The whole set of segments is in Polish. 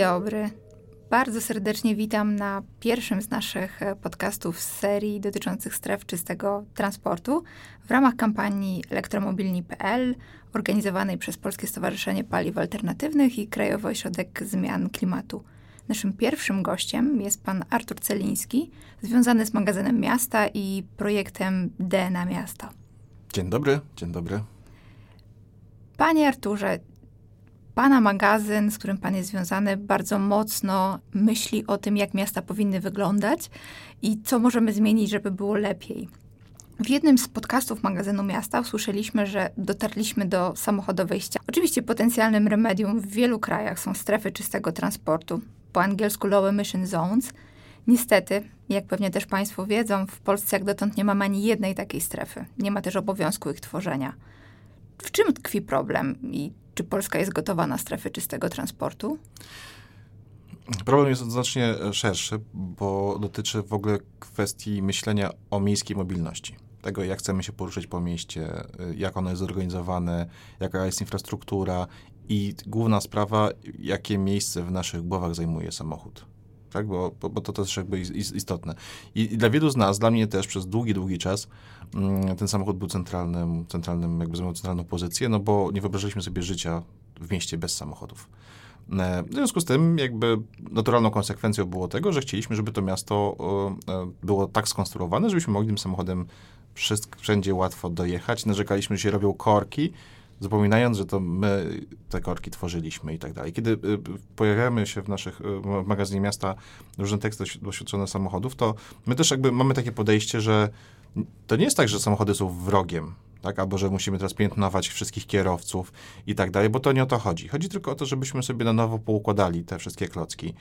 dobry. Bardzo serdecznie witam na pierwszym z naszych e, podcastów z serii dotyczących stref czystego transportu w ramach kampanii elektromobilni.pl organizowanej przez Polskie Stowarzyszenie Paliw Alternatywnych i Krajowy Ośrodek Zmian Klimatu. Naszym pierwszym gościem jest pan Artur Celiński, związany z magazynem miasta i projektem DNA Miasta. Dzień dobry, dzień dobry. Panie Arturze, Pana magazyn, z którym Pan jest związany, bardzo mocno myśli o tym, jak miasta powinny wyglądać i co możemy zmienić, żeby było lepiej. W jednym z podcastów magazynu Miasta usłyszeliśmy, że dotarliśmy do samochodowej ściany. Oczywiście potencjalnym remedium w wielu krajach są strefy czystego transportu, po angielsku Low Emission Zones. Niestety, jak pewnie też Państwo wiedzą, w Polsce jak dotąd nie ma ani jednej takiej strefy. Nie ma też obowiązku ich tworzenia. W czym tkwi problem i czy Polska jest gotowa na strefy czystego transportu? Problem jest znacznie szerszy, bo dotyczy w ogóle kwestii myślenia o miejskiej mobilności. Tego, jak chcemy się poruszyć po mieście, jak ono jest zorganizowane, jaka jest infrastruktura i główna sprawa, jakie miejsce w naszych głowach zajmuje samochód. Tak? Bo, bo, bo to też jakby istotne. I, I, dla wielu z nas, dla mnie też przez długi, długi czas mm, ten samochód był centralnym, centralnym jakby zajmował centralną pozycję, no bo nie wyobrażaliśmy sobie życia w mieście bez samochodów. E, w związku z tym, jakby naturalną konsekwencją było tego, że chcieliśmy, żeby to miasto e, było tak skonstruowane, żebyśmy mogli tym samochodem wszędzie łatwo dojechać. Narzekaliśmy, że się robią korki, zapominając, że to my te korki tworzyliśmy i tak dalej. Kiedy y, pojawiamy się w naszych y, w magazynie miasta różne teksty doświadczone samochodów, to my też jakby mamy takie podejście, że to nie jest tak, że samochody są wrogiem, tak? albo że musimy teraz piętnować wszystkich kierowców i tak dalej, bo to nie o to chodzi. Chodzi tylko o to, żebyśmy sobie na nowo poukładali te wszystkie klocki.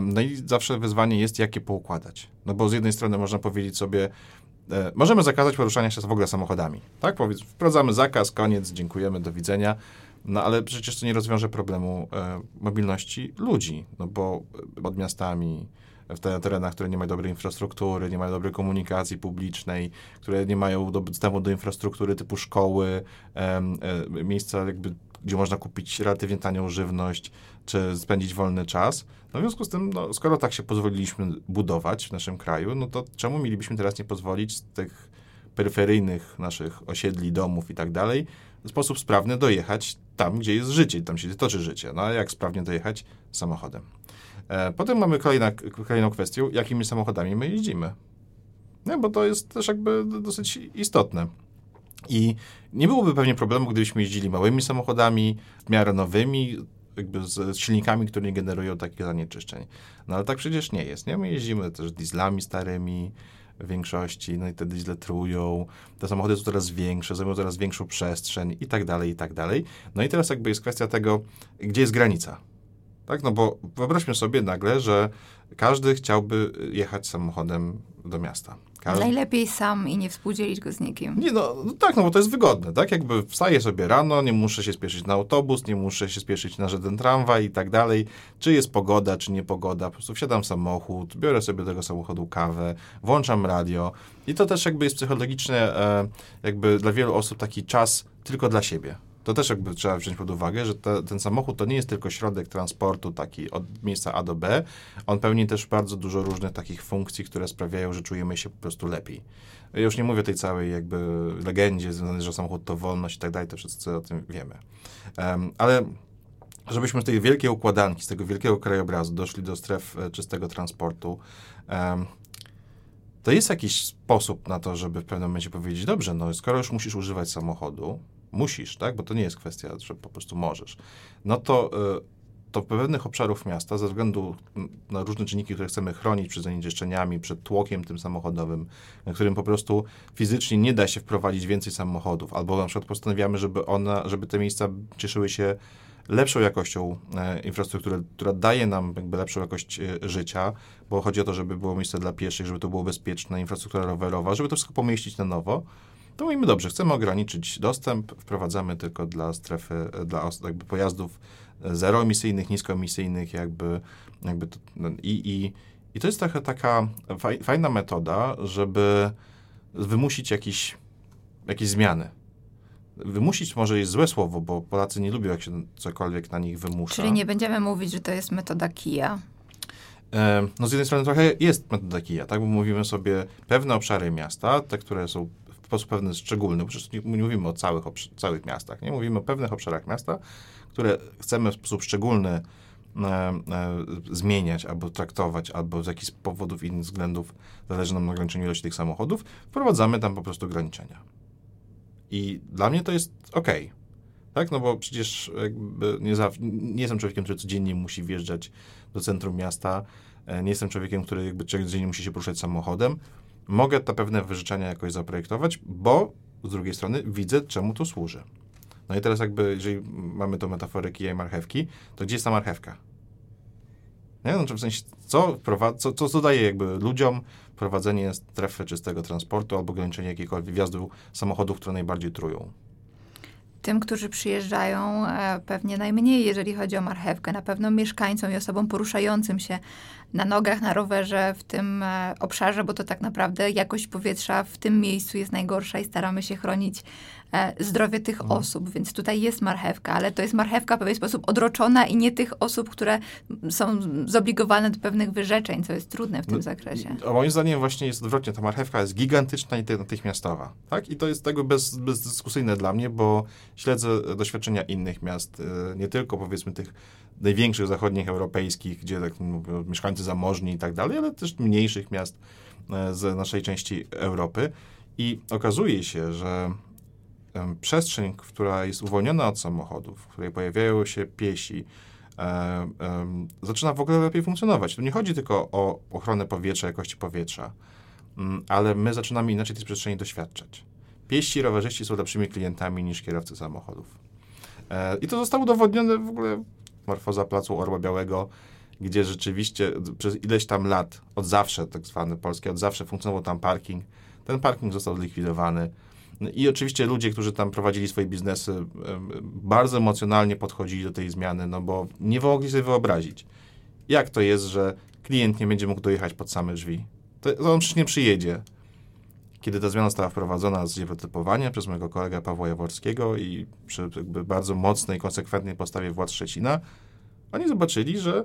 No i zawsze wyzwanie jest, jak je poukładać. No bo z jednej strony można powiedzieć sobie, E, możemy zakazać poruszania się w ogóle samochodami. Tak? Powiedz, wprowadzamy zakaz, koniec, dziękujemy, do widzenia. No ale przecież to nie rozwiąże problemu e, mobilności ludzi, no bo pod miastami, w te terenach, które nie mają dobrej infrastruktury, nie mają dobrej komunikacji publicznej, które nie mają dostępu do infrastruktury typu szkoły, e, e, miejsca jakby, gdzie można kupić relatywnie tanią żywność, czy spędzić wolny czas. No w związku z tym, no, skoro tak się pozwoliliśmy budować w naszym kraju, no to czemu mielibyśmy teraz nie pozwolić z tych peryferyjnych naszych osiedli, domów i tak dalej, w sposób sprawny dojechać tam, gdzie jest życie, tam się toczy życie. No a jak sprawnie dojechać? Samochodem. E, potem mamy kolejna, kolejną kwestię, jakimi samochodami my jeździmy. No, bo to jest też jakby dosyć istotne. I nie byłoby pewnie problemu, gdybyśmy jeździli małymi samochodami, w miarę nowymi, jakby z silnikami, które nie generują takich zanieczyszczeń. No ale tak przecież nie jest, nie? My jeździmy też dieslami starymi, w większości, no i te diesle trują, te samochody są coraz większe, zajmują coraz większą przestrzeń i tak dalej, i tak dalej. No i teraz jakby jest kwestia tego, gdzie jest granica. Tak, no bo wyobraźmy sobie nagle, że każdy chciałby jechać samochodem do miasta. Każdy... Najlepiej sam i nie współdzielić go z nikim. Nie, no, no, tak, no bo to jest wygodne, tak? Jakby wstaję sobie rano, nie muszę się spieszyć na autobus, nie muszę się spieszyć na żaden tramwaj i tak dalej. Czy jest pogoda, czy nie pogoda. Po prostu wsiadam w samochód, biorę sobie do tego samochodu kawę, włączam radio i to też jakby jest psychologicznie e, jakby dla wielu osób taki czas tylko dla siebie. To też jakby trzeba wziąć pod uwagę, że te, ten samochód to nie jest tylko środek transportu taki od miejsca A do B. On pełni też bardzo dużo różnych takich funkcji, które sprawiają, że czujemy się po prostu lepiej. Ja już nie mówię tej całej jakby legendzie związanej, że samochód to wolność i tak dalej, to wszyscy o tym wiemy. Um, ale żebyśmy z tej wielkiej układanki, z tego wielkiego krajobrazu doszli do stref e, czystego transportu, um, to jest jakiś sposób na to, żeby w pewnym momencie powiedzieć, dobrze, no skoro już musisz używać samochodu, musisz, tak, bo to nie jest kwestia, że po prostu możesz, no to, y, to w pewnych obszarów miasta, ze względu na różne czynniki, które chcemy chronić przed zanieczyszczeniami, przed tłokiem tym samochodowym, na którym po prostu fizycznie nie da się wprowadzić więcej samochodów, albo na przykład postanawiamy, żeby, ona, żeby te miejsca cieszyły się lepszą jakością e, infrastruktury, która daje nam jakby lepszą jakość e, życia, bo chodzi o to, żeby było miejsce dla pieszych, żeby to było bezpieczne, infrastruktura rowerowa, żeby to wszystko pomieścić na nowo, to mówimy dobrze, chcemy ograniczyć dostęp, wprowadzamy tylko dla strefy, dla jakby pojazdów zeroemisyjnych, niskoemisyjnych, jakby, jakby to, no, i, i, i to jest trochę taka fajna metoda, żeby wymusić jakieś, jakieś zmiany. Wymusić może jest złe słowo, bo Polacy nie lubią, jak się cokolwiek na nich wymusza. Czyli nie będziemy mówić, że to jest metoda kija. E, no z jednej strony trochę jest metoda kija, tak? Bo mówimy sobie pewne obszary miasta, te, które są sposób pewny szczególny, przecież nie, nie mówimy o całych, całych miastach, nie? Mówimy o pewnych obszarach miasta, które chcemy w sposób szczególny e, e, zmieniać albo traktować, albo z jakichś powodów, innych względów zależy nam na ograniczeniu ilości tych samochodów, wprowadzamy tam po prostu ograniczenia. I dla mnie to jest ok. Tak, no bo przecież nie, za, nie jestem człowiekiem, który codziennie musi wjeżdżać do centrum miasta, e, nie jestem człowiekiem, który jakby codziennie musi się poruszać samochodem. Mogę te pewne wyżyczenia jakoś zaprojektować, bo z drugiej strony widzę, czemu to służy. No i teraz jakby, jeżeli mamy tą metaforę kija i marchewki, to gdzie jest ta marchewka? Nie? No, w sensie, co, co, co, co daje jakby ludziom prowadzenie strefy czystego transportu albo ograniczenie jakiejkolwiek wjazdu samochodów, które najbardziej trują? Tym, którzy przyjeżdżają, e, pewnie najmniej, jeżeli chodzi o marchewkę. Na pewno mieszkańcom i osobom poruszającym się na nogach, na rowerze w tym e, obszarze, bo to tak naprawdę jakość powietrza w tym miejscu jest najgorsza i staramy się chronić zdrowie tych mhm. osób, więc tutaj jest marchewka, ale to jest marchewka w pewien sposób odroczona i nie tych osób, które są zobligowane do pewnych wyrzeczeń, co jest trudne w tym no, zakresie. A moim zdaniem właśnie jest odwrotnie, ta marchewka jest gigantyczna i natychmiastowa, tak? I to jest tego bez, bezdyskusyjne dla mnie, bo śledzę doświadczenia innych miast, e, nie tylko powiedzmy tych największych zachodnich europejskich, gdzie tak mieszkańcy zamożni i tak dalej, ale też mniejszych miast e, z naszej części Europy. I okazuje się, że przestrzeń, która jest uwolniona od samochodów, w której pojawiają się piesi, e, zaczyna w ogóle lepiej funkcjonować. Tu nie chodzi tylko o ochronę powietrza, jakości powietrza, mm, ale my zaczynamy inaczej tej przestrzeni doświadczać. Pieści rowerzyści są lepszymi klientami niż kierowcy samochodów. E, I to zostało udowodnione w ogóle morfoza Placu Orła Białego, gdzie rzeczywiście przez ileś tam lat, od zawsze tak zwany polski, od zawsze funkcjonował tam parking. Ten parking został zlikwidowany. I oczywiście ludzie, którzy tam prowadzili swoje biznesy, bardzo emocjonalnie podchodzili do tej zmiany, no bo nie mogli sobie wyobrazić, jak to jest, że klient nie będzie mógł dojechać pod same drzwi. To on przecież nie przyjedzie. Kiedy ta zmiana została wprowadzona z wytypowania przez mojego kolegę Pawła Jaworskiego i przy bardzo mocnej, konsekwentnej postawie władz Szczecina, oni zobaczyli, że,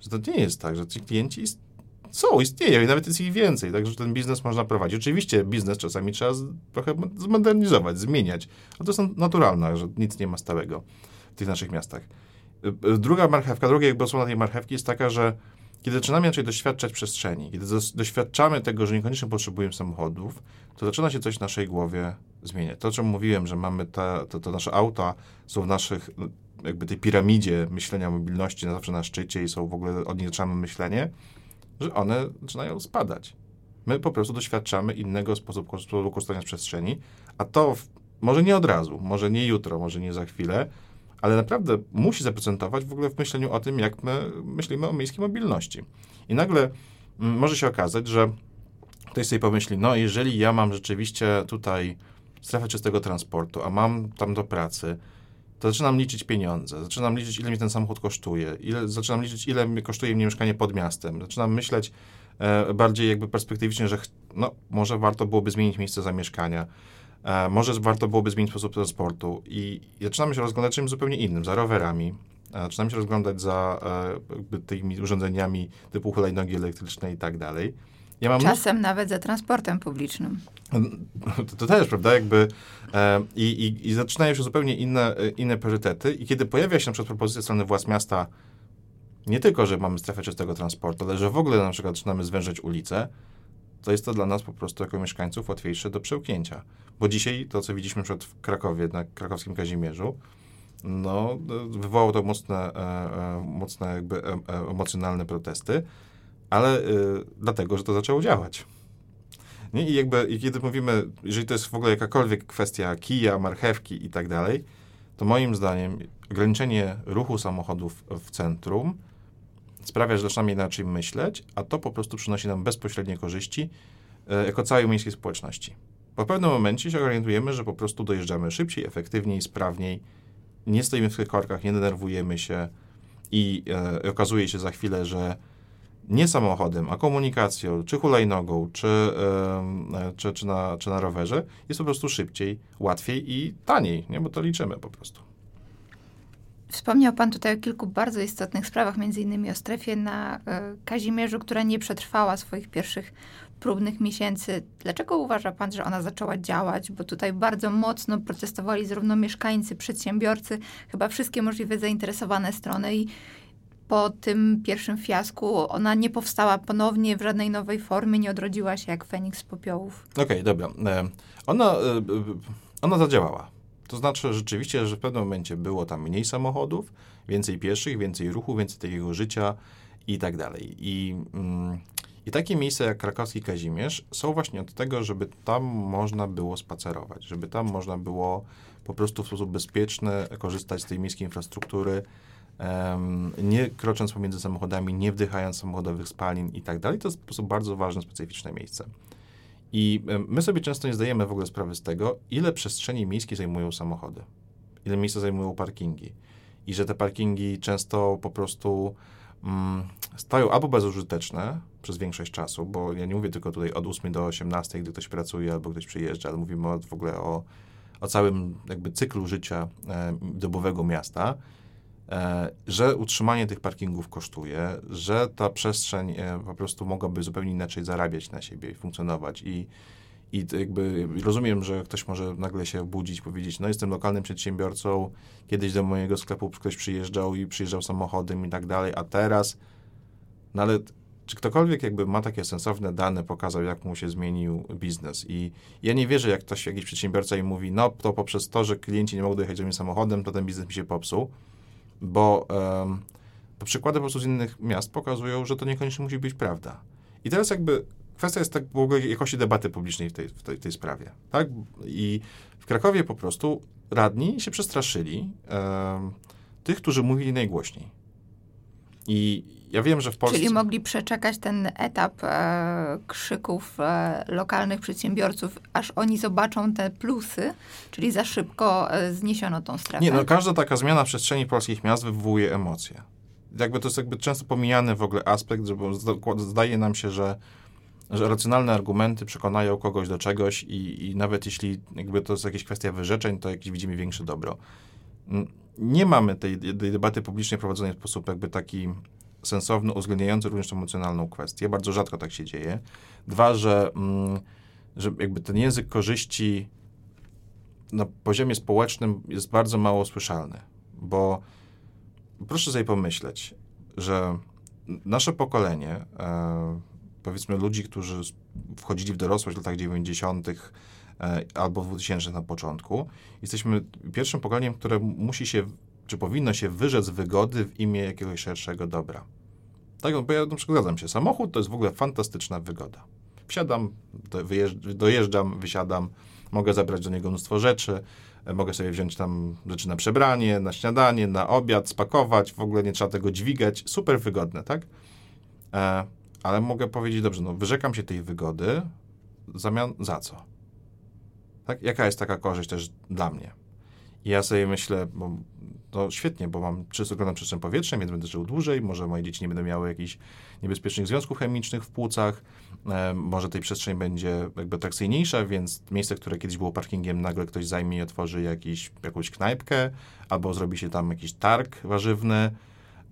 że to nie jest tak, że ci klienci są, istnieją i nawet jest ich więcej, także ten biznes można prowadzić. Oczywiście biznes czasami trzeba z, trochę zmodernizować, zmieniać, ale to jest naturalne, że nic nie ma stałego w tych naszych miastach. Y, y, druga marchewka, druga jakby osłona tej marchewki jest taka, że kiedy zaczynamy inaczej doświadczać przestrzeni, kiedy doświadczamy tego, że niekoniecznie potrzebujemy samochodów, to zaczyna się coś w naszej głowie zmieniać. To, o czym mówiłem, że mamy te, to, to nasze auta są w naszych, no, jakby tej piramidzie myślenia mobilności na zawsze na szczycie i są w ogóle, od myślenie, że one zaczynają spadać. My po prostu doświadczamy innego sposobu, korzystania z przestrzeni, a to w, może nie od razu, może nie jutro, może nie za chwilę, ale naprawdę musi zaprezentować w ogóle w myśleniu o tym, jak my myślimy o miejskiej mobilności. I nagle mm, może się okazać, że ktoś sobie pomyśli, no jeżeli ja mam rzeczywiście tutaj strefę czystego transportu, a mam tam do pracy, to zaczynam liczyć pieniądze, zaczynam liczyć, ile mi ten samochód kosztuje, ile, zaczynam liczyć, ile mi kosztuje mnie mieszkanie pod miastem, zaczynam myśleć e, bardziej jakby perspektywicznie, że no, może warto byłoby zmienić miejsce zamieszkania, e, może warto byłoby zmienić sposób transportu i, i zaczynamy się rozglądać czymś zupełnie innym, za rowerami, e, zaczynamy się rozglądać za e, tymi urządzeniami typu hulajnogi elektryczne i tak dalej. Ja Czasem nawet za transportem publicznym. To, to też, prawda, jakby e, i, i, zaczynają się zupełnie inne, inne priorytety i kiedy pojawia się na przykład propozycja strony władz miasta, nie tylko, że mamy strefę czystego transportu, ale że w ogóle na przykład zaczynamy zwężać ulice, to jest to dla nas po prostu jako mieszkańców łatwiejsze do przełknięcia. Bo dzisiaj to, co widzieliśmy przykład w Krakowie, na krakowskim Kazimierzu, no, wywołało to mocne, e, e, mocne jakby e, e emocjonalne protesty, ale y, dlatego, że to zaczęło działać. Nie? I jakby, i kiedy mówimy, jeżeli to jest w ogóle jakakolwiek kwestia kija, marchewki i tak dalej, to moim zdaniem ograniczenie ruchu samochodów w centrum sprawia, że zaczynamy inaczej myśleć, a to po prostu przynosi nam bezpośrednie korzyści e, jako całej miejskiej społeczności. W pewnym momencie się orientujemy, że po prostu dojeżdżamy szybciej, efektywniej, sprawniej, nie stoimy w tych korkach, nie denerwujemy się i e, okazuje się za chwilę, że nie samochodem, a komunikacją, czy hulajnogą, czy, e, czy, czy, na, czy na rowerze, jest po prostu szybciej, łatwiej i taniej, nie? bo to liczymy po prostu. Wspomniał Pan tutaj o kilku bardzo istotnych sprawach, między innymi o strefie na y, Kazimierzu, która nie przetrwała swoich pierwszych próbnych miesięcy. Dlaczego uważa Pan, że ona zaczęła działać? Bo tutaj bardzo mocno protestowali zarówno mieszkańcy, przedsiębiorcy, chyba wszystkie możliwe zainteresowane strony i po tym pierwszym fiasku ona nie powstała ponownie w żadnej nowej formie, nie odrodziła się jak Feniks z popiołów. Okej, okay, dobra. E, ona, e, ona zadziałała. To znaczy rzeczywiście, że w pewnym momencie było tam mniej samochodów, więcej pieszych, więcej ruchu, więcej takiego życia i tak dalej. I, mm, i takie miejsca jak krakowski Kazimierz są właśnie od tego, żeby tam można było spacerować, żeby tam można było po prostu w sposób bezpieczny korzystać z tej miejskiej infrastruktury, nie krocząc pomiędzy samochodami, nie wdychając samochodowych spalin i tak dalej. To jest po prostu bardzo ważne, specyficzne miejsce. I my sobie często nie zdajemy w ogóle sprawy z tego, ile przestrzeni miejskiej zajmują samochody, ile miejsca zajmują parkingi. I że te parkingi często po prostu mm, stają albo bezużyteczne przez większość czasu, bo ja nie mówię tylko tutaj od 8 do 18, gdy ktoś pracuje albo ktoś przyjeżdża, ale mówimy w ogóle o, o całym jakby cyklu życia e, dobowego miasta że utrzymanie tych parkingów kosztuje, że ta przestrzeń e, po prostu mogłaby zupełnie inaczej zarabiać na siebie i funkcjonować i i jakby rozumiem, że ktoś może nagle się budzić, powiedzieć, no jestem lokalnym przedsiębiorcą, kiedyś do mojego sklepu ktoś przyjeżdżał i przyjeżdżał samochodem i tak dalej, a teraz, no ale czy ktokolwiek jakby ma takie sensowne dane, pokazał, jak mu się zmienił biznes. I ja nie wierzę, jak ktoś, jakiś przedsiębiorca i mówi, no to poprzez to, że klienci nie mogą dojechać do mnie samochodem, to ten biznes mi się popsuł bo, um, przykłady po prostu z innych miast pokazują, że to niekoniecznie musi być prawda. I teraz jakby kwestia jest tak w ogóle jakości debaty publicznej w tej, w tej, tej sprawie. Tak? I w Krakowie po prostu radni się przestraszyli um, tych, którzy mówili najgłośniej. I ja wiem, że w Polsce... Czyli mogli przeczekać ten etap e, krzyków e, lokalnych przedsiębiorców, aż oni zobaczą te plusy, czyli za szybko e, zniesiono tą strefę. Nie, no każda taka zmiana przestrzeni polskich miast wywołuje emocje. Jakby to jest jakby często pomijany w ogóle aspekt, że zdaje nam się, że, że racjonalne argumenty przekonają kogoś do czegoś i, i nawet jeśli jakby to jest jakaś kwestia wyrzeczeń, to jakieś widzimy większe dobro. Nie mamy tej, tej debaty publicznej prowadzonej w sposób jakby taki sensowny, uwzględniający również emocjonalną kwestię. Bardzo rzadko tak się dzieje. Dwa, że, mm, że jakby ten język korzyści na poziomie społecznym jest bardzo mało słyszalny, bo proszę sobie pomyśleć, że nasze pokolenie, e, powiedzmy ludzi, którzy wchodzili w dorosłość w latach 90., e, albo w 2000 na początku, jesteśmy pierwszym pokoleniem, które musi się czy powinno się wyrzec wygody w imię jakiegoś szerszego dobra. Tak, bo ja na przykład zgadzam się. Samochód to jest w ogóle fantastyczna wygoda. Wsiadam, dojeżdżam, wysiadam, mogę zabrać do niego mnóstwo rzeczy, e, mogę sobie wziąć tam rzeczy na przebranie, na śniadanie, na obiad, spakować, w ogóle nie trzeba tego dźwigać. Super wygodne, tak? E, ale mogę powiedzieć, dobrze, no wyrzekam się tej wygody, zamian za co? Tak? Jaka jest taka korzyść też dla mnie? I ja sobie myślę, bo to świetnie, bo mam czysto oglądam przestrzeń powietrzną, więc będę żył dłużej, może moje dzieci nie będą miały jakichś niebezpiecznych związków chemicznych w płucach, e, może tej przestrzeń będzie jakby atrakcyjniejsza, więc miejsce, które kiedyś było parkingiem, nagle ktoś zajmie i otworzy jakiś, jakąś knajpkę, albo zrobi się tam jakiś targ warzywny,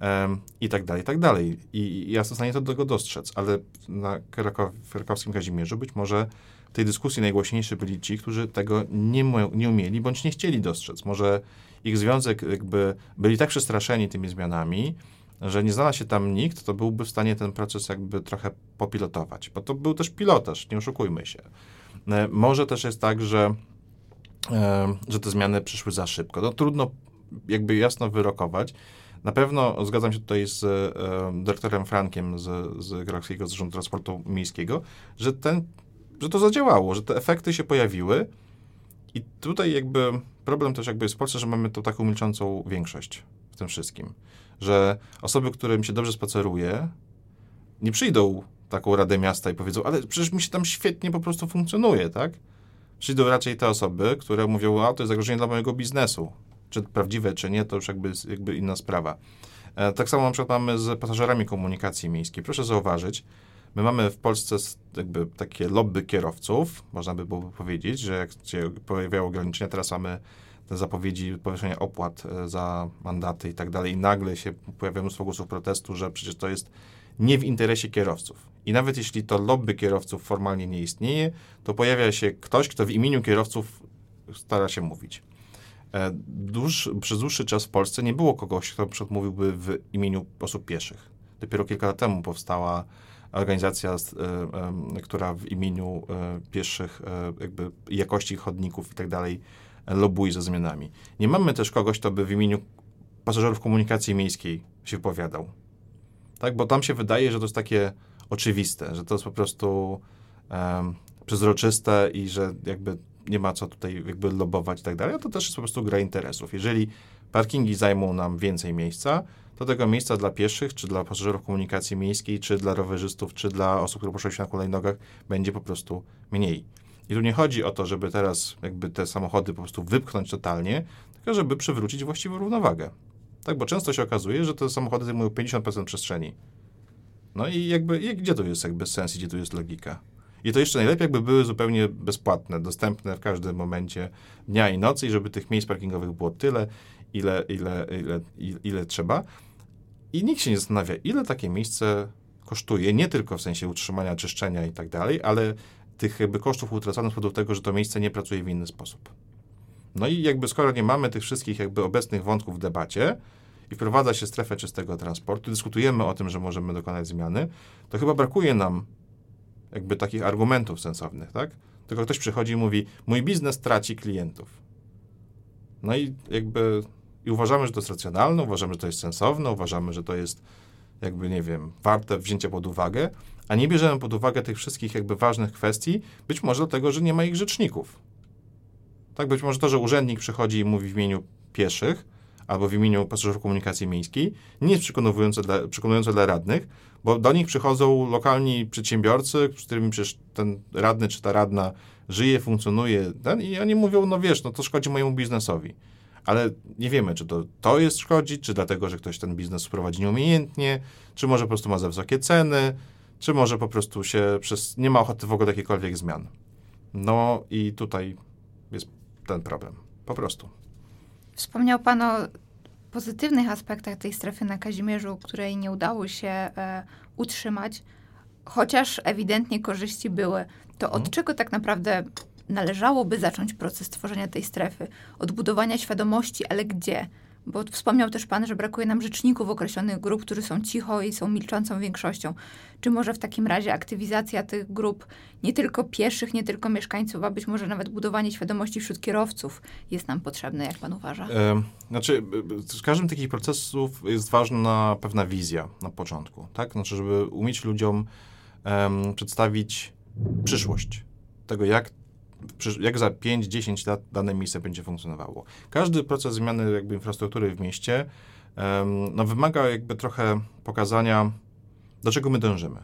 e, i tak dalej, i tak dalej. I, i ja jestem w stanie to do tego dostrzec, ale na Krakow, krakowskim Kazimierzu być może tej dyskusji najgłośniejsi byli ci, którzy tego nie, nie umieli bądź nie chcieli dostrzec. Może ich związek jakby byli tak przestraszeni tymi zmianami, że nie znalazł się tam nikt, to byłby w stanie ten proces jakby trochę popilotować, bo to był też pilotaż, nie oszukujmy się. E, może też jest tak, że, e, że te zmiany przyszły za szybko. No, trudno jakby jasno wyrokować. Na pewno zgadzam się tutaj z e, dyrektorem Frankiem z, z Krakowskiego Zarządu Transportu Miejskiego, że, ten, że to zadziałało, że te efekty się pojawiły i tutaj jakby problem też jakby jest w Polsce, że mamy tą taką milczącą większość w tym wszystkim. Że osoby, którym się dobrze spaceruje, nie przyjdą taką radę miasta i powiedzą, ale przecież mi się tam świetnie po prostu funkcjonuje, tak? Przyjdą raczej te osoby, które mówią, a to jest zagrożenie dla mojego biznesu. Czy prawdziwe, czy nie, to już jakby, jakby inna sprawa. E, tak samo na przykład mamy z pasażerami komunikacji miejskiej. Proszę zauważyć, my mamy w Polsce jakby takie lobby kierowców, można by było powiedzieć, że jak się pojawiały ograniczenia, teraz mamy te zapowiedzi powieszenia opłat e, za mandaty i tak dalej i nagle się pojawia mnóstwo głosów protestu, że przecież to jest nie w interesie kierowców. I nawet jeśli to lobby kierowców formalnie nie istnieje, to pojawia się ktoś, kto w imieniu kierowców stara się mówić. E, dłuż, przez dłuższy czas w Polsce nie było kogoś, kto mówiłby w imieniu osób pieszych. Dopiero kilka lat temu powstała organizacja, e, która w imieniu pieszych, jakby jakości chodników i tak dalej lobuje za zmianami. Nie mamy też kogoś, kto by w imieniu pasażerów komunikacji miejskiej się wypowiadał. Tak, bo tam się wydaje, że to jest takie oczywiste, że to jest po prostu um, przezroczyste i że jakby nie ma co tutaj jakby lobować i tak dalej, to też jest po prostu gra interesów. Jeżeli parkingi zajmą nam więcej miejsca, to tego miejsca dla pieszych, czy dla pasażerów komunikacji miejskiej, czy dla rowerzystów, czy dla osób, które poruszają się na hulajnogach, będzie po prostu mniej. I tu nie chodzi o to, żeby teraz jakby te samochody po prostu wypchnąć totalnie, tylko żeby przywrócić właściwą równowagę. Tak, bo często się okazuje, że te samochody zajmują 50% przestrzeni. No i jakby, i gdzie tu jest jakby sens, gdzie tu jest logika? I to jeszcze najlepiej, jakby były zupełnie bezpłatne, dostępne w każdym momencie dnia i nocy i żeby tych miejsc parkingowych było tyle, ile, ile, ile, ile, ile trzeba. I nikt się nie zastanawia, ile takie miejsce kosztuje, nie tylko w sensie utrzymania, czyszczenia i tak dalej, ale tych jakby kosztów utraconych z powodu tego, że to miejsce nie pracuje w inny sposób. No i jakby skoro nie mamy tych wszystkich jakby obecnych wątków w debacie i wprowadza się strefę czystego transportu, dyskutujemy o tym, że możemy dokonać zmiany, to chyba brakuje nam jakby takich argumentów sensownych, tak? Tylko ktoś przychodzi i mówi, mój biznes traci klientów. No i jakby i uważamy, że to jest racjonalne, uważamy, że to jest sensowne, uważamy, że to jest jakby, nie wiem, warte wzięcia pod uwagę, a nie bierzemy pod uwagę tych wszystkich jakby ważnych kwestii, być może dlatego, że nie ma ich rzeczników. Tak, być może to, że urzędnik przychodzi i mówi w imieniu pieszych albo w imieniu pasażerów komunikacji miejskiej, nie jest przekonujące dla, przekonujące dla radnych, bo do nich przychodzą lokalni przedsiębiorcy, z którymi przecież ten radny czy ta radna żyje, funkcjonuje ten, i oni mówią, no wiesz, no to szkodzi mojemu biznesowi. Ale nie wiemy, czy to, to jest szkodzi, czy dlatego, że ktoś ten biznes prowadzi nieumiejętnie, czy może po prostu ma za wysokie ceny, czy może po prostu się przez, nie ma ochoty w ogóle jakichkolwiek zmian. No i tutaj jest ten problem. Po prostu. Wspomniał Pan o pozytywnych aspektach tej strefy na Kazimierzu, której nie udało się e, utrzymać, chociaż ewidentnie korzyści były. To od hmm. czego tak naprawdę należałoby zacząć proces tworzenia tej strefy? Od budowania świadomości, ale gdzie? Bo wspomniał też Pan, że brakuje nam rzeczników określonych grup, którzy są cicho i są milczącą większością. Czy może w takim razie aktywizacja tych grup, nie tylko pieszych, nie tylko mieszkańców, a być może nawet budowanie świadomości wśród kierowców jest nam potrzebne, jak Pan uważa? E, znaczy, z każdym takich procesów jest ważna pewna wizja na początku, tak? Znaczy, żeby umieć ludziom um, przedstawić przyszłość tego, jak jak za 5-10 lat dane miejsce będzie funkcjonowało. Każdy proces zmiany jakby infrastruktury w mieście no, wymaga jakby trochę pokazania, do czego my dążymy.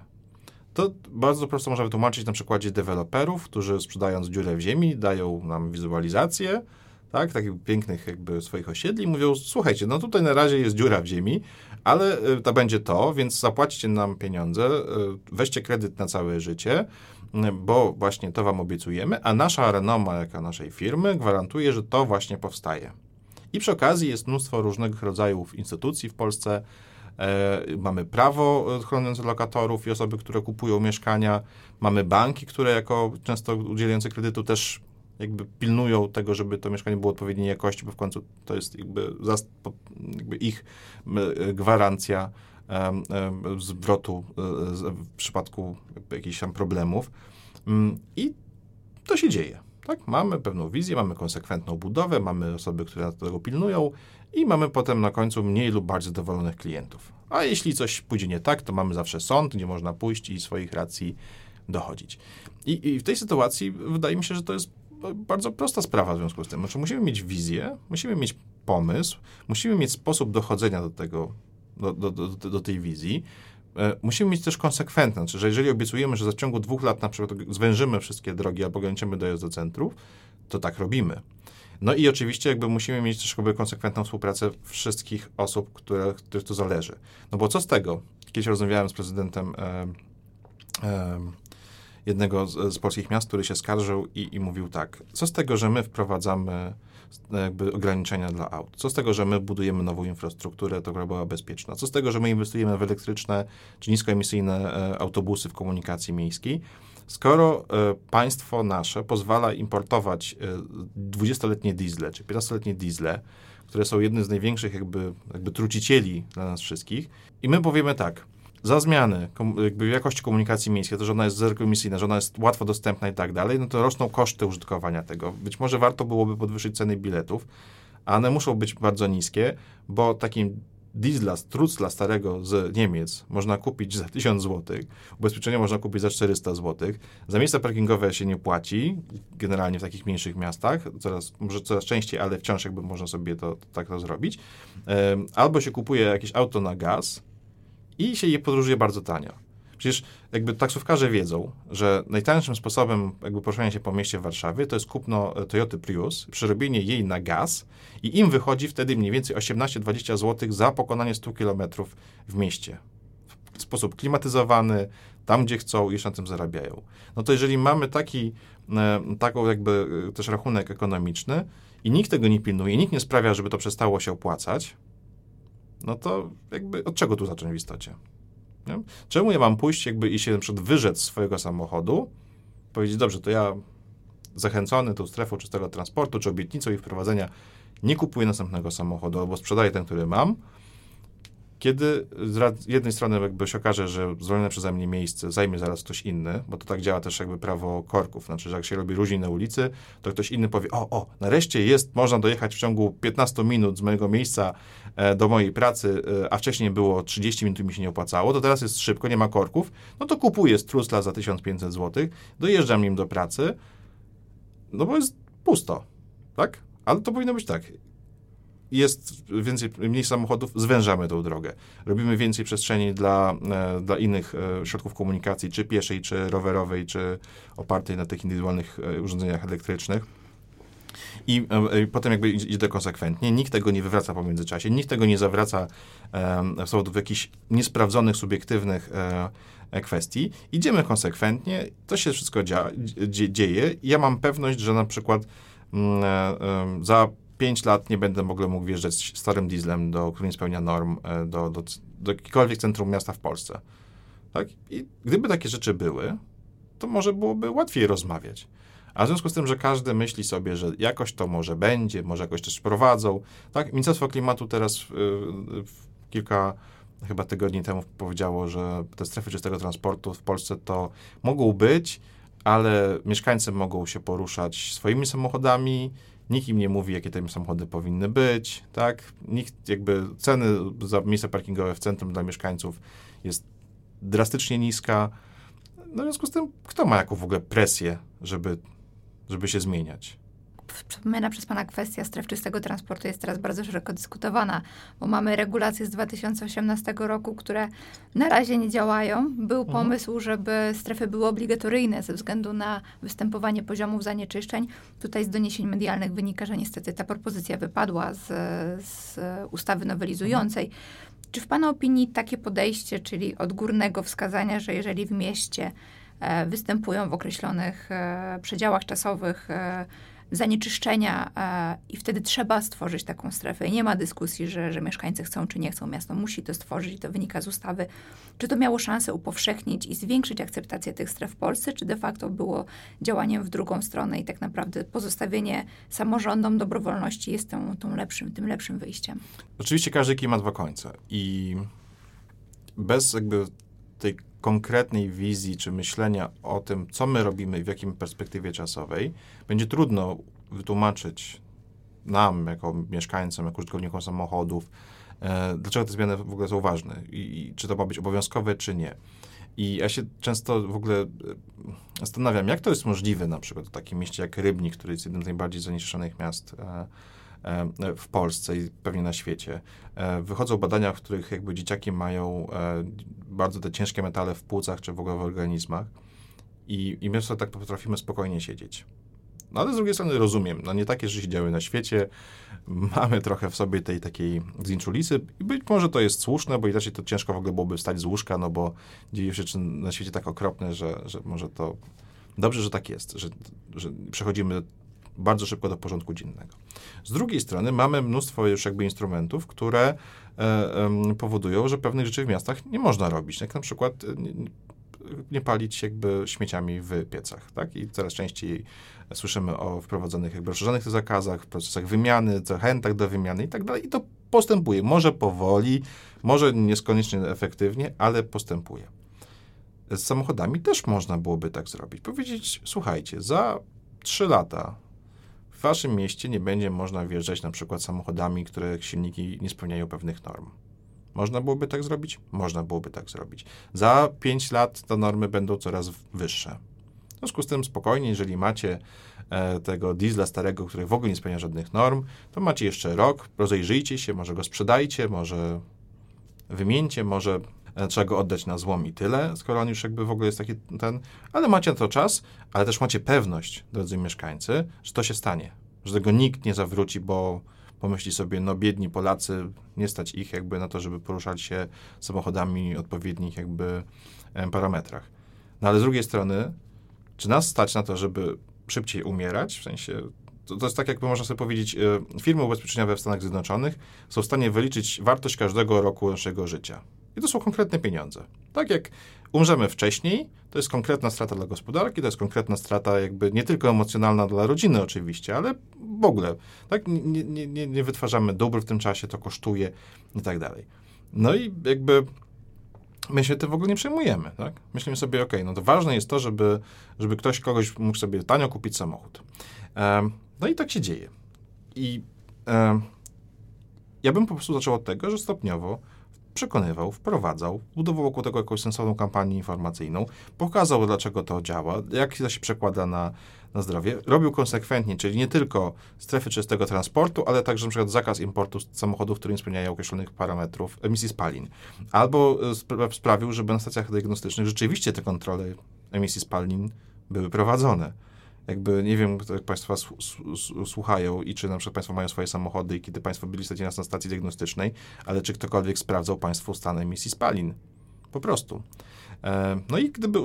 To bardzo prosto można wytłumaczyć na przykładzie deweloperów, którzy sprzedając dziurę w ziemi, dają nam wizualizację, tak, takich pięknych jakby swoich osiedli, mówią, słuchajcie, no tutaj na razie jest dziura w ziemi, ale y, to będzie to, więc zapłacicie nam pieniądze, y, weźcie kredyt na całe życie, bo właśnie to wam obiecujemy, a nasza renoma, jaka naszej firmy, gwarantuje, że to właśnie powstaje. I przy okazji jest mnóstwo różnych rodzajów instytucji w Polsce. E, mamy prawo chroniące lokatorów i osoby, które kupują mieszkania. Mamy banki, które jako często udzielające kredytu też jakby pilnują tego, żeby to mieszkanie było odpowiedniej jakości, bo w końcu to jest jakby, jakby ich gwarancja zwrotu e, w przypadku jakichś tam problemów. Mm, I to się dzieje. Tak? Mamy pewną wizję, mamy konsekwentną budowę, mamy osoby, które tego pilnują i mamy potem na końcu mniej lub bardziej zadowolonych klientów. A jeśli coś pójdzie nie tak, to mamy zawsze sąd, gdzie można pójść i swoich racji dochodzić. I, I, w tej sytuacji wydaje mi się, że to jest bardzo prosta sprawa w związku z tym. Znaczy musimy mieć wizję, musimy mieć pomysł, musimy mieć sposób dochodzenia do tego, do, do, do, do tej wizji. E, musimy mieć też konsekwentne, że jeżeli obiecujemy, że w ciągu dwóch lat na przykład zwężymy wszystkie drogi albo ograniczymy dojazd do centrów, to tak robimy. No i oczywiście jakby musimy mieć też jakby konsekwentną współpracę wszystkich osób, które, których to zależy. No bo co z tego? Kiedyś rozmawiałem z prezydentem e, e, jednego z, z, polskich miast, który się skarżył i, i mówił tak, co z tego, że my wprowadzamy jakby ograniczenia dla aut. Co z tego, że my budujemy nową infrastrukturę, która była bezpieczna? Co z tego, że my inwestujemy w elektryczne czy niskoemisyjne e, autobusy w komunikacji miejskiej? Skoro e, państwo nasze pozwala importować e, 20-letnie diesle czy 15-letnie diesle, które są jednym z największych jakby, jakby trucicieli dla nas wszystkich, i my powiemy tak, za zmiany jakby jakości komunikacji miejskiej, to, że ona jest zeroemisyjna, że ona jest łatwo dostępna i tak dalej, no to rosną koszty użytkowania tego. Być może warto byłoby podwyższyć ceny biletów, a one muszą być bardzo niskie, bo takim diesla, trucla starego z Niemiec można kupić za 1000 zł, ubezpieczenie można kupić za 400 zł, za miejsca parkingowe się nie płaci, generalnie w takich mniejszych miastach, coraz, może coraz częściej, ale wciąż jakby można sobie to, to tak to zrobić. Albo się kupuje jakieś auto na gaz, i się je podróżuje bardzo tanio. Przecież jakby taksówkarze wiedzą, że najtańszym sposobem jakby poruszania się po mieście w Warszawie to jest kupno e, Toyota Prius, przerobienie jej na gaz i im wychodzi wtedy mniej więcej 18-20 zł za pokonanie 100 km w mieście. W sposób klimatyzowany, tam gdzie chcą i jeszcze na tym zarabiają. No to jeżeli mamy taki, e, taką jakby e, też rachunek ekonomiczny i nikt tego nie pilnuje, nikt nie sprawia, żeby to przestało się opłacać, no to jakby od czego tu zacząć w istocie? Nie? Czemu ja mam pójść jakby i się na przykład wyrzec swojego samochodu, powiedzieć, dobrze, to ja zachęcony tą strefą czystego transportu, czy obietnicą ich wprowadzenia, nie kupuję następnego samochodu, albo sprzedaję ten, który mam, kiedy z jednej strony jakby się okaże, że zwolnione przeze mnie miejsce zajmie zaraz ktoś inny, bo to tak działa też jakby prawo korków, znaczy, że jak się robi różni na ulicy, to ktoś inny powie, o, o, nareszcie jest, można dojechać w ciągu 15 minut z mojego miejsca e, do mojej pracy, e, a wcześniej było 30 minut i mi się nie opłacało, to teraz jest szybko, nie ma korków, no to kupuję strusla za 1500 zł, dojeżdżam nim do pracy, no bo jest pusto, tak? Ale to powinno być tak jest więcej, mniej samochodów, zwężamy tą drogę. Robimy więcej przestrzeni dla, e, dla innych e, środków komunikacji, czy pieszej, czy rowerowej, czy opartej na tych indywidualnych e, urządzeniach elektrycznych. I, i, potem jakby idzie konsekwentnie. Nikt tego nie wywraca po międzyczasie, nikt tego nie zawraca e, z powodów jakichś niesprawdzonych, subiektywnych kwestii. Idziemy konsekwentnie, to się wszystko dzia, dzieje. Ja mam pewność, że na przykład mm, za 5 lat nie będę ogóle mógł wjeżdżać starym dieslem, do, który nie spełnia norm, e, do, do, do jakiegokolwiek centrum miasta w Polsce. Tak? I gdyby takie rzeczy były, to może byłoby łatwiej rozmawiać. A w związku z tym, że każdy myśli sobie, że jakoś to może będzie, może jakoś też prowadzą. Tak? Ministerstwo Klimatu teraz yy, kilka chyba tygodni temu powiedziało, że te strefy czystego transportu w Polsce to mogą być, ale mieszkańcy mogą się poruszać swoimi samochodami, Nikt im nie mówi, jakie te samochody powinny być, tak? Nikt jakby ceny za miejsca parkingowe w centrum dla mieszkańców jest drastycznie niska. No w związku z tym, kto ma jaką w ogóle presję, żeby, żeby się zmieniać? Wspomniana przez Pana kwestia stref czystego transportu jest teraz bardzo szeroko dyskutowana, bo mamy regulacje z 2018 roku, które na razie nie działają. Był mhm. pomysł, żeby strefy były obligatoryjne ze względu na występowanie poziomów zanieczyszczeń. Tutaj z doniesień medialnych wynika, że niestety ta propozycja wypadła z, z ustawy nowelizującej. Mhm. Czy w Pana opinii takie podejście, czyli odgórnego wskazania, że jeżeli w mieście e, występują w określonych e, przedziałach czasowych e, zanieczyszczenia e, i wtedy trzeba stworzyć taką strefę. I nie ma dyskusji, że, że mieszkańcy chcą czy nie chcą. Miasto musi to stworzyć to wynika z ustawy. Czy to miało szansę upowszechnić i zwiększyć akceptację tych stref w Polsce, czy de facto było działaniem w drugą stronę i tak naprawdę pozostawienie samorządom dobrowolności jest tą, tą lepszym, tym lepszym wyjściem? Oczywiście każdy kij ma dwa końce i bez jakby tej konkretnej wizji czy myślenia o tym, co my robimy i w jakim perspektywie czasowej, będzie trudno wytłumaczyć nam, jako mieszkańcom, jako użytkownikom samochodów, e, dlaczego te zmiany w ogóle są ważne i, i, czy to ma być obowiązkowe, czy nie. I ja się często w ogóle e, zastanawiam, jak to jest możliwe na przykład w takim mieście jak Rybnik, który jest jednym z najbardziej zanieczyszczonych miast e, w Polsce i pewnie na świecie. E, wychodzą badania, w których jakby dzieciaki mają e, bardzo te ciężkie metale w płucach czy w ogóle w organizmach i, i my sobie tak potrafimy spokojnie siedzieć. No ale z drugiej strony rozumiem, no nie takie rzeczy się działy na świecie, mamy trochę w sobie tej takiej zinczulisy i być może to jest słuszne, bo inaczej to ciężko w ogóle byłoby wstać z łóżka, no bo dzieje się rzeczy na świecie tak okropne, że, że może to dobrze, że tak jest, że, że przechodzimy bardzo szybko do porządku dziennego. Z drugiej strony mamy mnóstwo już jakby instrumentów, które e, powodują, że pewnych rzeczy w miastach nie można robić, jak na przykład e, nie, palić jakby śmieciami w piecach, tak? I coraz częściej słyszymy o wprowadzonych jakby rozszerzonych zakazach, procesach wymiany, zachętach do wymiany i tak dalej. I to postępuje. Może powoli, może niekoniecznie efektywnie, ale postępuje. Z samochodami też można byłoby tak zrobić. Powiedzieć, słuchajcie, za 3 lata w waszym mieście nie będzie można wjeżdżać na przykład samochodami, których silniki nie spełniają pewnych norm. Można byłoby tak zrobić? Można byłoby tak zrobić. Za 5 lat te normy będą coraz wyższe. W związku z tym spokojnie, jeżeli macie e, tego diesla starego, który w ogóle nie spełnia żadnych norm, to macie jeszcze rok, rozejrzyjcie się, może go sprzedajcie, może wymieńcie, może trzeba go oddać na złom i tyle, skoro on już jakby w ogóle jest taki ten, ale macie to czas, ale też macie pewność, drodzy mieszkańcy, że to się stanie, że tego nikt nie zawróci, bo pomyśli sobie, no biedni Polacy, nie stać ich jakby na to, żeby poruszać się samochodami odpowiednich jakby parametrach. No ale z drugiej strony, czy nas stać na to, żeby szybciej umierać, w sensie to, to, jest tak, jakby można sobie powiedzieć, e, firmy ubezpieczeniowe w Stanach Zjednoczonych są w stanie wyliczyć wartość każdego roku naszego życia. I to są konkretne pieniądze. Tak jak umrzemy wcześniej, to jest konkretna strata dla gospodarki, to jest konkretna strata jakby nie tylko emocjonalna dla rodziny oczywiście, ale w ogóle. Tak? Nie, nie, nie, nie wytwarzamy dóbr w tym czasie, to kosztuje i tak dalej. No i jakby my się tym w ogóle nie przejmujemy, tak? Myślimy sobie, ok, no to ważne jest to, żeby, żeby ktoś kogoś mógł sobie tanio kupić samochód. No i tak się dzieje. I ja bym po prostu zaczął od tego, że stopniowo przekonywał, wprowadzał, budował wokół tego jakąś sensowną kampanię informacyjną, pokazał, dlaczego to działa, jak to się przekłada na, na zdrowie. Robił konsekwentnie, czyli nie tylko strefy czystego transportu, ale także przykład zakaz importu samochodów, które nie spełniają określonych parametrów emisji spalin. Albo e, sprawił, żeby na stacjach diagnostycznych rzeczywiście te kontrole emisji spalin były prowadzone jakby nie wiem, jak Państwa słuchają i czy na przykład Państwo mają swoje samochody i kiedy Państwo byli stać na stacji diagnostycznej, ale czy ktokolwiek sprawdzał Państwu stan emisji spalin. Po prostu. E, no i gdyby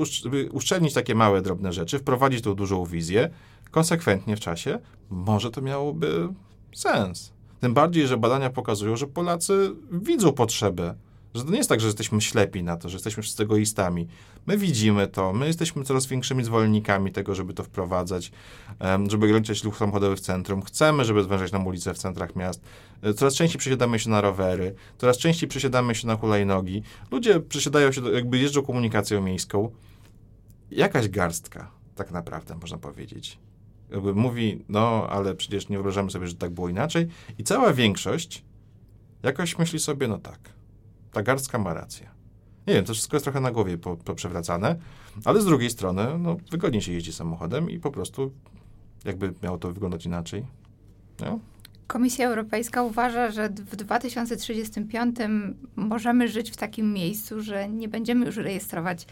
uszczelnić takie małe, drobne rzeczy, wprowadzić tą dużą wizję, konsekwentnie w czasie, może to miałoby sens. Tym bardziej, że badania pokazują, że Polacy widzą potrzebę że to nie jest tak, że jesteśmy ślepi na to, że jesteśmy wszyscy egoistami. My widzimy to, my jesteśmy coraz większymi zwolennikami tego, żeby to wprowadzać, żeby ograniczać ruch samochodowy w centrum. Chcemy, żeby zwężać nam ulice w centrach miast. E, coraz częściej przesiadamy się na rowery, coraz częściej przesiadamy się na hulajnogi. Ludzie przesiadają się, jakby jeżdżą komunikacją miejską. Jakaś garstka, tak naprawdę, można powiedzieć. Jakby mówi, no, ale przecież nie wyobrażamy sobie, że tak było inaczej. I cała większość jakoś myśli sobie, no tak, ta garstka ma rację. Nie wiem, to wszystko jest trochę na głowie poprzewracane, ale z drugiej strony, no, wygodniej się jeździ samochodem i po prostu jakby miało to wyglądać inaczej. Komisja Europejska uważa, że w 2035 możemy żyć w takim miejscu, że nie będziemy już rejestrować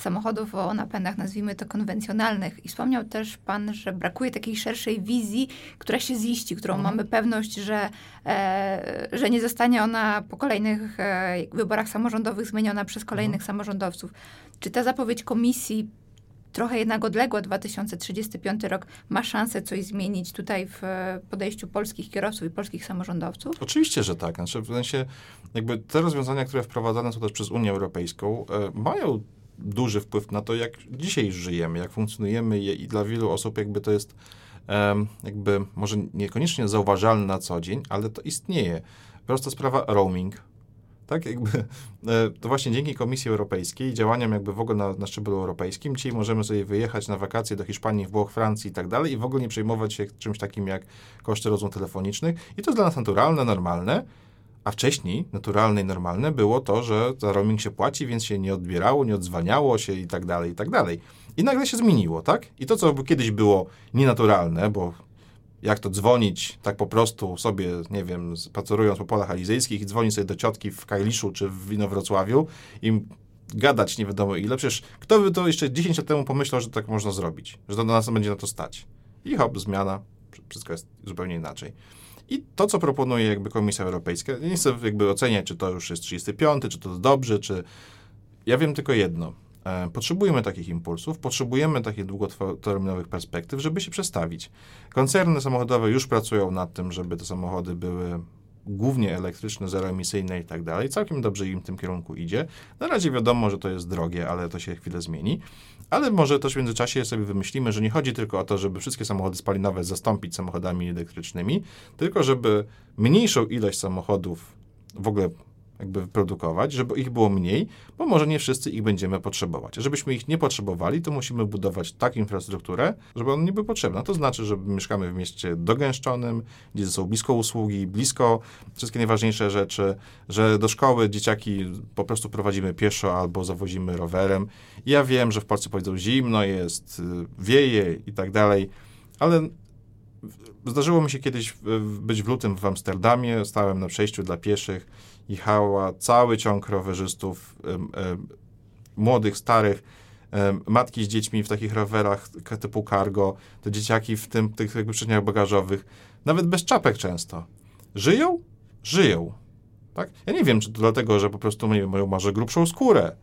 samochodów o napędach, nazwijmy to konwencjonalnych. I wspomniał też Pan, że brakuje takiej szerszej wizji, która się ziści, którą mhm. mamy pewność, że, e, że nie zostanie ona po kolejnych e, wyborach samorządowych zmieniona przez kolejnych mhm. samorządowców. Czy ta zapowiedź komisji trochę jednak odległa 2035 rok, ma szansę coś zmienić tutaj w podejściu polskich kierowców i polskich samorządowców? Oczywiście, że tak. Znaczy, w sensie, jakby te rozwiązania, które wprowadzane są też przez Unię Europejską, e, mają duży wpływ na to, jak dzisiaj żyjemy, jak funkcjonujemy i dla wielu osób jakby to jest jakby może niekoniecznie zauważalne na co dzień, ale to istnieje. Prosta sprawa roaming. Tak, jakby e, to właśnie dzięki Komisji Europejskiej, działaniom jakby w ogóle na, na szczeblu europejskim, dzisiaj możemy sobie wyjechać na wakacje do Hiszpanii, Włoch, Francji i tak dalej i w ogóle nie przejmować się czymś takim jak koszty rozmów telefonicznych i to jest dla nas naturalne, normalne, a wcześniej, naturalne i normalne, było to, że za roaming się płaci, więc się nie odbierało, nie odzwaniało się i tak dalej, i tak dalej. I nagle się zmieniło, tak? I to, co kiedyś było nienaturalne, bo jak to dzwonić tak po prostu sobie, nie wiem, spacerując po polach alizyjskich i dzwonić sobie do ciotki w Kajliszu czy w Inowrocławiu i gadać nie wiadomo ile. Przecież kto by to jeszcze 10 lat temu pomyślał, że tak można zrobić, że do nas będzie na to stać. i hop, zmiana, wszystko jest zupełnie inaczej. I to, co proponuje jakby Komisja Europejska, nie chcę jakby oceniać, czy to już jest 35, czy to dobrze, czy... Ja wiem tylko jedno. E, potrzebujemy takich impulsów, potrzebujemy takich długoterminowych perspektyw, żeby się przestawić. Koncerny samochodowe już pracują nad tym, żeby te samochody były głównie elektryczne, zeroemisyjne i tak dalej. Całkiem dobrze im w tym kierunku idzie. Na razie wiadomo, że to jest drogie, ale to się chwilę zmieni. Ale może też w międzyczasie sobie wymyślimy, że nie chodzi tylko o to, żeby wszystkie samochody spalinowe zastąpić samochodami elektrycznymi, tylko żeby mniejszą ilość samochodów w ogóle jakby wyprodukować, żeby ich było mniej, bo może nie wszyscy ich będziemy potrzebować. Żebyśmy ich nie potrzebowali, to musimy budować tak infrastrukturę, żeby one nie były potrzebne. To znaczy, że mieszkamy w mieście dogęszczonym, gdzie są blisko usługi, blisko wszystkie najważniejsze rzeczy, że do szkoły dzieciaki po prostu prowadzimy pieszo albo zawozimy rowerem. Ja wiem, że w Polsce powiedzą zimno jest, y, wieje i tak dalej, ale Zdarzyło mi się kiedyś być w lutym w Amsterdamie, stałem na przejściu dla pieszych, jechała cały ciąg rowerzystów, młodych, starych, matki z dziećmi w takich rowerach typu cargo, te dzieciaki w tym, tych jakby przyczniach bagażowych, nawet bez czapek często. Żyją? Żyją. Tak? Ja nie wiem, czy to dlatego, że po prostu nie wiem, mają może grubszą skórę,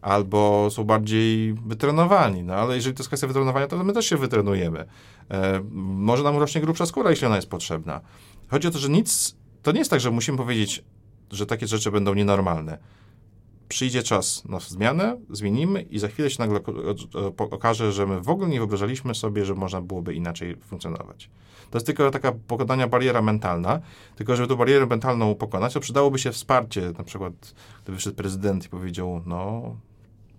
albo są bardziej wytrenowani. No ale jeżeli to jest kwestia wytrenowania, to my też się wytrenujemy. E, może nam rośnie grubsza skóra, jeśli ona jest potrzebna. Chodzi o to, że nic, to nie jest tak, że musimy powiedzieć, że takie rzeczy będą nienormalne. Przyjdzie czas na zmianę, zmienimy i za chwilę się nagle okaże, że my w ogóle nie wyobrażaliśmy sobie, że można byłoby inaczej funkcjonować. To jest tylko taka pokonania bariera mentalna, tylko żeby tę barierę mentalną pokonać, to przydałoby się wsparcie, na przykład gdyby wyszedł prezydent i powiedział, no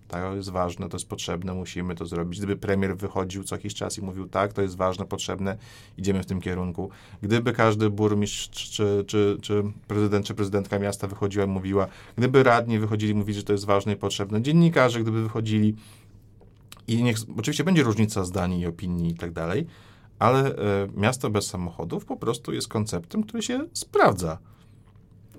to jest ważne, to jest potrzebne, musimy to zrobić. Gdyby premier wychodził co jakiś czas i mówił, tak, to jest ważne, potrzebne, idziemy w tym kierunku. Gdyby każdy burmistrz, czy, czy, czy prezydent, czy prezydentka miasta wychodziła i mówiła, gdyby radni wychodzili i mówili, że to jest ważne i potrzebne, dziennikarze gdyby wychodzili i niech, oczywiście będzie różnica zdań i opinii i tak dalej, ale e, miasto bez samochodów po prostu jest konceptem, który się sprawdza.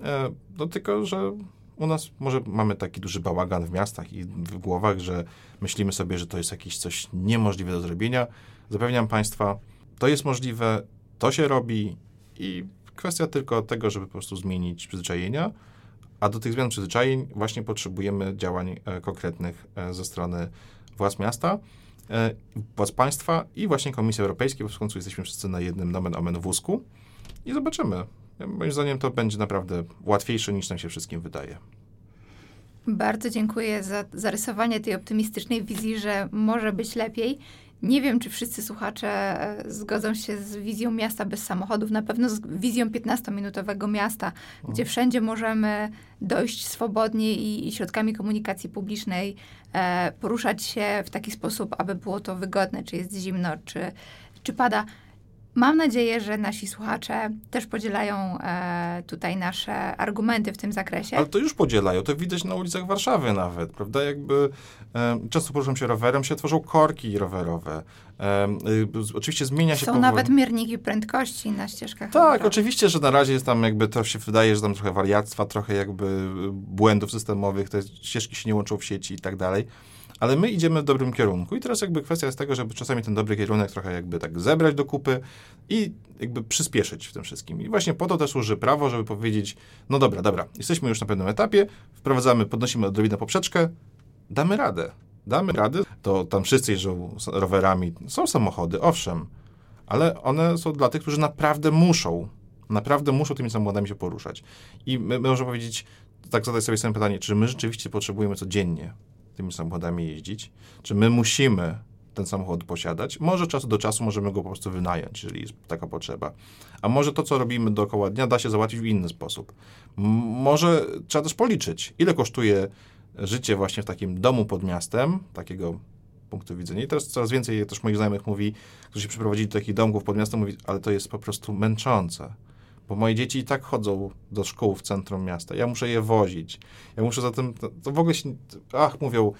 E, no tylko, że u nas może mamy taki duży bałagan w miastach i w głowach, że myślimy sobie, że to jest jakieś coś niemożliwe do zrobienia. Zapewniam Państwa, to jest możliwe, to się robi i kwestia tylko tego, żeby po prostu zmienić przyzwyczajenia, a do tych zmian przyzwyczajeń właśnie potrzebujemy działań e, konkretnych e, ze strony władz miasta, e, władz państwa i właśnie Komisji Europejskiej, bo w końcu jesteśmy wszyscy na jednym nomen omen wózku i zobaczymy, Moim zdaniem to będzie naprawdę łatwiejsze niż nam się wszystkim wydaje. Bardzo dziękuję za zarysowanie tej optymistycznej wizji, że może być lepiej. Nie wiem, czy wszyscy słuchacze e, zgodzą się z wizją miasta bez samochodów, na pewno z wizją 15-minutowego miasta, mhm. gdzie wszędzie możemy dojść swobodnie i, i środkami komunikacji publicznej, e, poruszać się w taki sposób, aby było to wygodne, czy jest zimno, czy, czy pada. Mam nadzieję, że nasi słuchacze też podzielają e, tutaj nasze argumenty w tym zakresie. Ale to już podzielają, to widać na ulicach Warszawy nawet, prawda? Jakby e, często poruszam się rowerem, się tworzą korki rowerowe. E, y, oczywiście zmienia się Są powoli. nawet mierniki prędkości na ścieżkach Tak, rowerowych. oczywiście, że na razie jest tam jakby, to się wydaje, że tam trochę wariactwa, trochę jakby błędów systemowych, te ścieżki się nie łączą w sieci i tak dalej ale my idziemy w dobrym kierunku i teraz jakby kwestia jest tego, żeby czasami ten dobry kierunek trochę jakby tak zebrać do kupy i jakby przyspieszyć w tym wszystkim. I właśnie po to też służy prawo, żeby powiedzieć, no dobra, dobra, jesteśmy już na pewnym etapie, wprowadzamy, podnosimy odrobinę poprzeczkę, damy radę. Damy radę, to tam wszyscy jeżdżą rowerami, są samochody, owszem, ale one są dla tych, którzy naprawdę muszą, naprawdę muszą tymi samochodami się poruszać. I my, my możemy powiedzieć, tak zadać sobie sobie pytanie, czy my rzeczywiście potrzebujemy codziennie tymi samochodami jeździć? Czy my musimy ten samochód posiadać? Może czasu do czasu możemy go po prostu wynająć, jeżeli jest taka potrzeba. A może to, co robimy dookoła dnia, da się załatwić w inny sposób. M może trzeba też policzyć, ile kosztuje życie właśnie w takim domu pod miastem, takiego punktu widzenia. I teraz coraz więcej też moich znajomych mówi, którzy się przeprowadzili do takich domków pod miastem, mówi, ale to jest po prostu męczące bo moje dzieci i tak chodzą do szkół w centrum miasta. Ja muszę je wozić. Ja muszę zatem, to, w ogóle się, ach, mówią,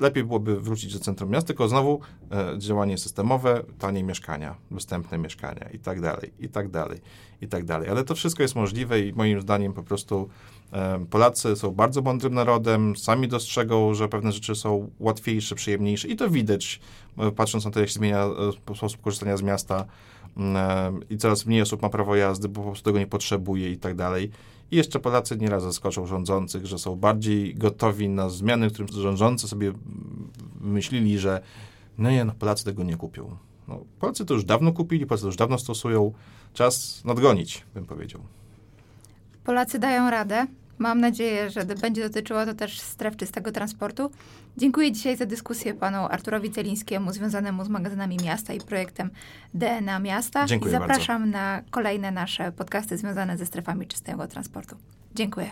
lepiej byłoby wrócić do centrum miasta, tylko znowu e, działanie systemowe, tanie mieszkania, dostępne mieszkania i tak dalej, i tak dalej, i tak dalej. Ale to wszystko jest możliwe i moim zdaniem po prostu e, Polacy są bardzo mądrym narodem, sami dostrzegą, że pewne rzeczy są łatwiejsze, przyjemniejsze i to widać, e, patrząc na to, jak się zmienia e, sposób korzystania z miasta i coraz mniej osób ma prawo jazdy, bo po prostu tego nie potrzebuje i tak dalej. I jeszcze Polacy nieraz zaskoczą rządzących, że są bardziej gotowi na zmiany, którym rządzący sobie myśleli, że no nie, no Polacy tego nie kupią. No, Polacy to już dawno kupili, Polacy to już dawno stosują. Czas nadgonić, bym powiedział. Polacy dają radę. Mam nadzieję, że będzie dotyczyło to też stref czystego transportu. Dziękuję dzisiaj za dyskusję panu Arturowi Celińskiemu związanemu z magazynami miasta i projektem DNA Miasta. Dziękuję I zapraszam bardzo. na kolejne nasze podcasty związane ze strefami czystego transportu. Dziękuję.